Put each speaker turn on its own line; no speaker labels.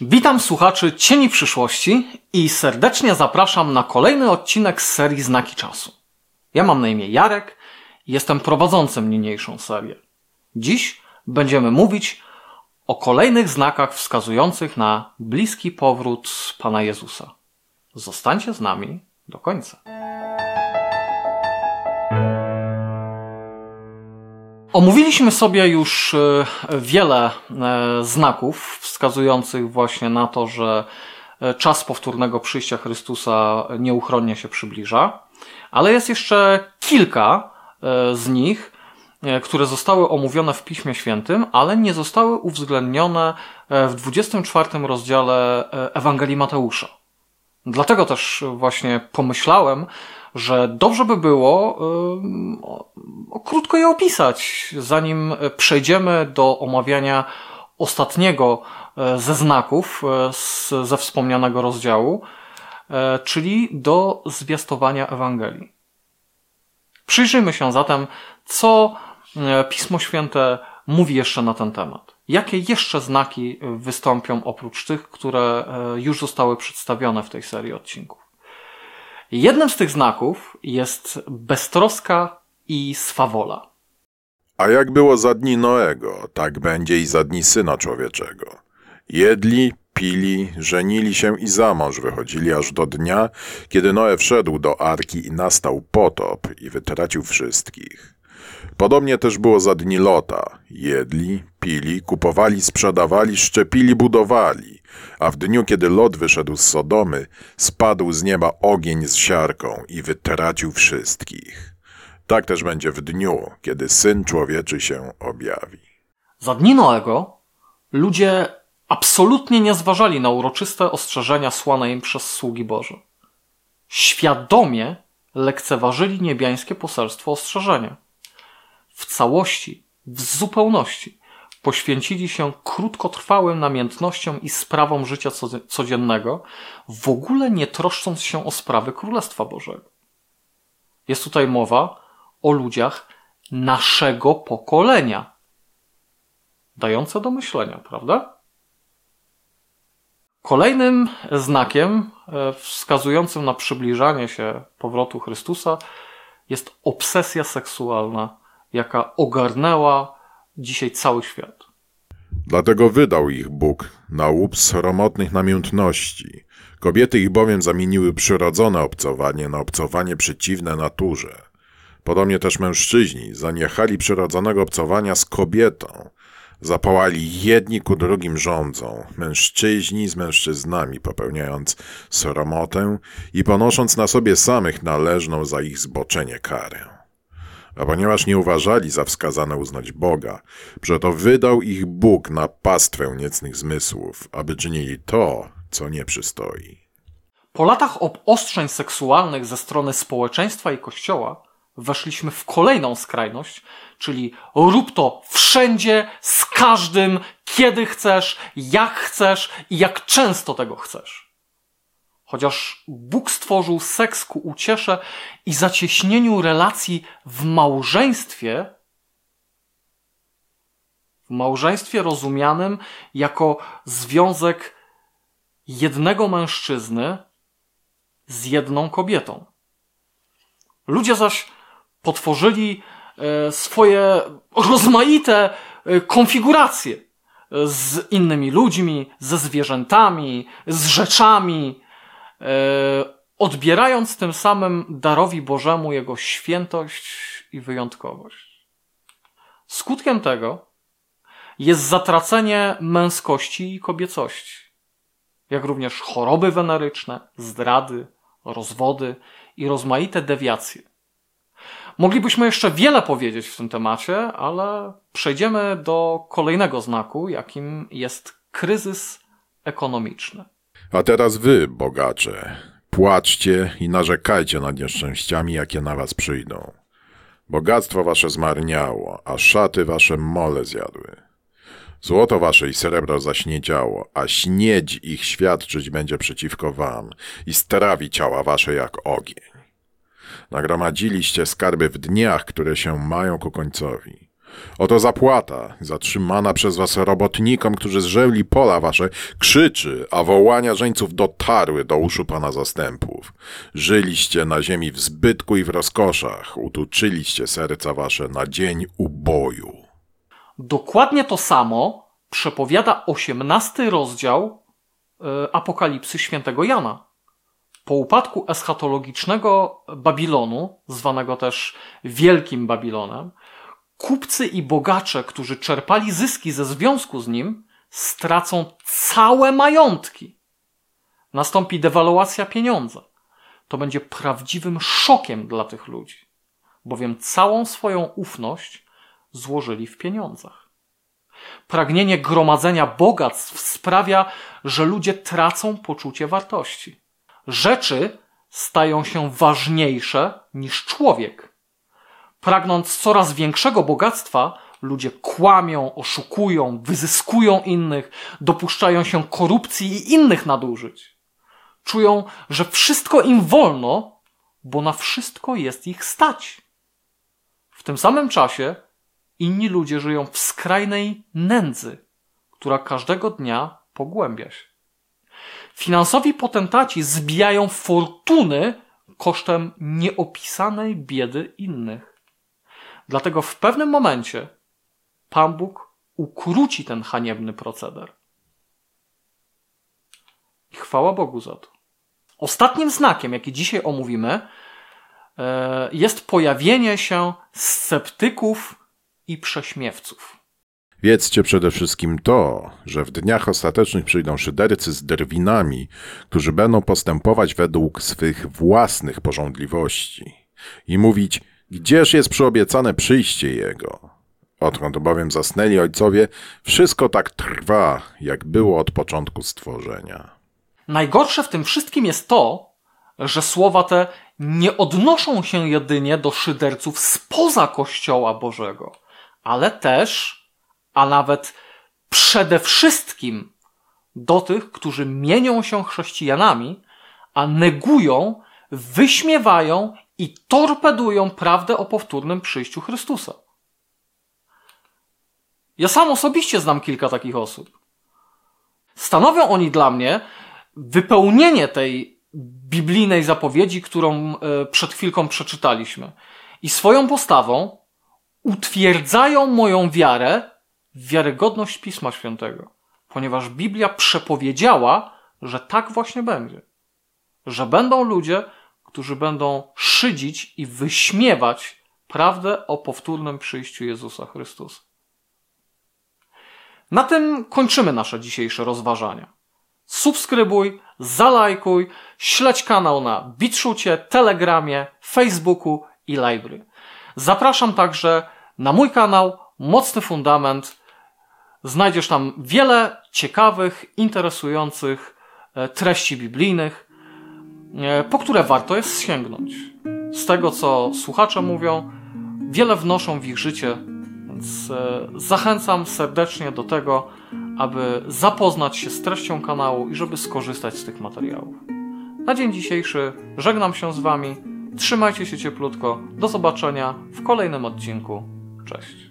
Witam słuchaczy Cieni Przyszłości i serdecznie zapraszam na kolejny odcinek z serii Znaki Czasu. Ja mam na imię Jarek i jestem prowadzącym niniejszą serię. Dziś będziemy mówić o kolejnych znakach wskazujących na bliski powrót Pana Jezusa. Zostańcie z nami do końca. Omówiliśmy sobie już e, wiele e, znaków wskazujących właśnie na to, że e, czas powtórnego przyjścia Chrystusa nieuchronnie się przybliża, ale jest jeszcze kilka z nich, które zostały omówione w Piśmie Świętym, ale nie zostały uwzględnione w 24 rozdziale Ewangelii Mateusza. Dlatego też właśnie pomyślałem, że dobrze by było krótko je opisać, zanim przejdziemy do omawiania ostatniego e, ze znaków e, z, ze wspomnianego rozdziału, e, czyli do zwiastowania Ewangelii. Przyjrzyjmy się zatem, co Pismo Święte mówi jeszcze na ten temat. Jakie jeszcze znaki wystąpią oprócz tych, które już zostały przedstawione w tej serii odcinków? Jednym z tych znaków jest beztroska i swawola.
A jak było za dni Noego, tak będzie i za dni Syna Człowieczego. Jedli, pili, żenili się i za mąż wychodzili aż do dnia, kiedy Noe wszedł do arki i nastał potop i wytracił wszystkich. Podobnie też było za dni Lota. Jedli, pili, kupowali, sprzedawali, szczepili, budowali. A w dniu, kiedy Lot wyszedł z Sodomy, spadł z nieba ogień z siarką i wytracił wszystkich. Tak też będzie w dniu, kiedy Syn Człowieczy się objawi.
Za dni Noego ludzie absolutnie nie zważali na uroczyste ostrzeżenia słane im przez sługi Boże. Świadomie lekceważyli niebiańskie poselstwo ostrzeżenia w całości, w zupełności poświęcili się krótkotrwałym namiętnościom i sprawom życia codziennego, w ogóle nie troszcząc się o sprawy Królestwa Bożego. Jest tutaj mowa o ludziach naszego pokolenia. Dające do myślenia, prawda? Kolejnym znakiem e, wskazującym na przybliżanie się powrotu Chrystusa jest obsesja seksualna jaka ogarnęła dzisiaj cały świat.
Dlatego wydał ich Bóg na łup sromotnych namiętności. Kobiety ich bowiem zamieniły przyrodzone obcowanie na obcowanie przeciwne naturze. Podobnie też mężczyźni zaniechali przyrodzonego obcowania z kobietą. Zapałali jedni ku drugim rządzą, mężczyźni z mężczyznami, popełniając sromotę i ponosząc na sobie samych należną za ich zboczenie karę. A ponieważ nie uważali za wskazane uznać Boga, przeto wydał ich Bóg na pastwę niecnych zmysłów, aby czynili to, co nie przystoi.
Po latach obostrzeń seksualnych ze strony społeczeństwa i kościoła weszliśmy w kolejną skrajność, czyli rób to wszędzie, z każdym, kiedy chcesz, jak chcesz i jak często tego chcesz. Chociaż Bóg stworzył seks ku uciesze i zacieśnieniu relacji w małżeństwie, w małżeństwie rozumianym jako związek jednego mężczyzny z jedną kobietą. Ludzie zaś potworzyli e, swoje rozmaite e, konfiguracje z innymi ludźmi, ze zwierzętami, z rzeczami, odbierając tym samym darowi Bożemu jego świętość i wyjątkowość. Skutkiem tego jest zatracenie męskości i kobiecości, jak również choroby weneryczne, zdrady, rozwody i rozmaite dewiacje. Moglibyśmy jeszcze wiele powiedzieć w tym temacie, ale przejdziemy do kolejnego znaku, jakim jest kryzys ekonomiczny.
A teraz wy, bogacze, płaczcie i narzekajcie nad nieszczęściami, jakie na was przyjdą. Bogactwo wasze zmarniało, a szaty wasze mole zjadły. Złoto wasze i srebro zaśniedziało, a śniedź ich świadczyć będzie przeciwko wam i strawi ciała wasze jak ogień. Nagromadziliście skarby w dniach, które się mają ku końcowi. Oto zapłata, zatrzymana przez was robotnikom, którzy zrzeli pola wasze, krzyczy, a wołania żeńców dotarły do uszu pana zastępów. Żyliście na ziemi w zbytku i w rozkoszach, utuczyliście serca wasze na dzień uboju.
Dokładnie to samo przepowiada osiemnasty rozdział y, Apokalipsy świętego Jana. Po upadku eschatologicznego Babilonu, zwanego też Wielkim Babilonem, kupcy i bogacze, którzy czerpali zyski ze związku z nim, stracą całe majątki. Nastąpi dewaluacja pieniądza. To będzie prawdziwym szokiem dla tych ludzi, bowiem całą swoją ufność złożyli w pieniądzach. Pragnienie gromadzenia bogactw sprawia, że ludzie tracą poczucie wartości. Rzeczy stają się ważniejsze niż człowiek. Pragnąc coraz większego bogactwa, ludzie kłamią, oszukują, wyzyskują innych, dopuszczają się korupcji i innych nadużyć. Czują, że wszystko im wolno, bo na wszystko jest ich stać. W tym samym czasie inni ludzie żyją w skrajnej nędzy, która każdego dnia pogłębia się. Finansowi potentaci zbijają fortuny kosztem nieopisanej biedy innych. Dlatego w pewnym momencie Pan Bóg ukróci ten haniebny proceder. I chwała Bogu za to. Ostatnim znakiem, jaki dzisiaj omówimy, e, jest pojawienie się sceptyków i prześmiewców.
Wiedzcie przede wszystkim to, że w dniach ostatecznych przyjdą szydercy z drwinami, którzy będą postępować według swych własnych porządliwości i mówić, gdzież jest przyobiecane przyjście Jego. Odkąd bowiem zasnęli ojcowie, wszystko tak trwa, jak było od początku stworzenia.
Najgorsze w tym wszystkim jest to, że słowa te nie odnoszą się jedynie do szyderców spoza Kościoła Bożego, ale też, a nawet przede wszystkim do tych, którzy mienią się chrześcijanami, a negują, wyśmiewają i torpedują prawdę o powtórnym przyjściu Chrystusa. Ja sam osobiście znam kilka takich osób. Stanowią oni dla mnie wypełnienie tej biblijnej zapowiedzi, którą e, przed chwilką przeczytaliśmy. I swoją postawą utwierdzają moją wiarę w wiarygodność Pisma Świętego, ponieważ Biblia przepowiedziała, że tak właśnie będzie. Że będą ludzie, którzy będą szydzić i wyśmiewać prawdę o powtórnym przyjściu Jezusa Chrystusa. Na tym kończymy nasze dzisiejsze rozważania. Subskrybuj, zalajkuj, śledź kanał na BitShucie, Telegramie, Facebooku i Library. Zapraszam także na mój kanał Mocny Fundament. Znajdziesz tam wiele ciekawych, interesujących e, treści biblijnych, po które warto jest sięgnąć. Z tego, co słuchacze mówią, wiele wnoszą w ich życie, więc e, zachęcam serdecznie do tego, aby zapoznać się z treścią kanału i żeby skorzystać z tych materiałów. Na dzień dzisiejszy żegnam się z Wami. Trzymajcie się cieplutko. Do zobaczenia w kolejnym odcinku. Cześć.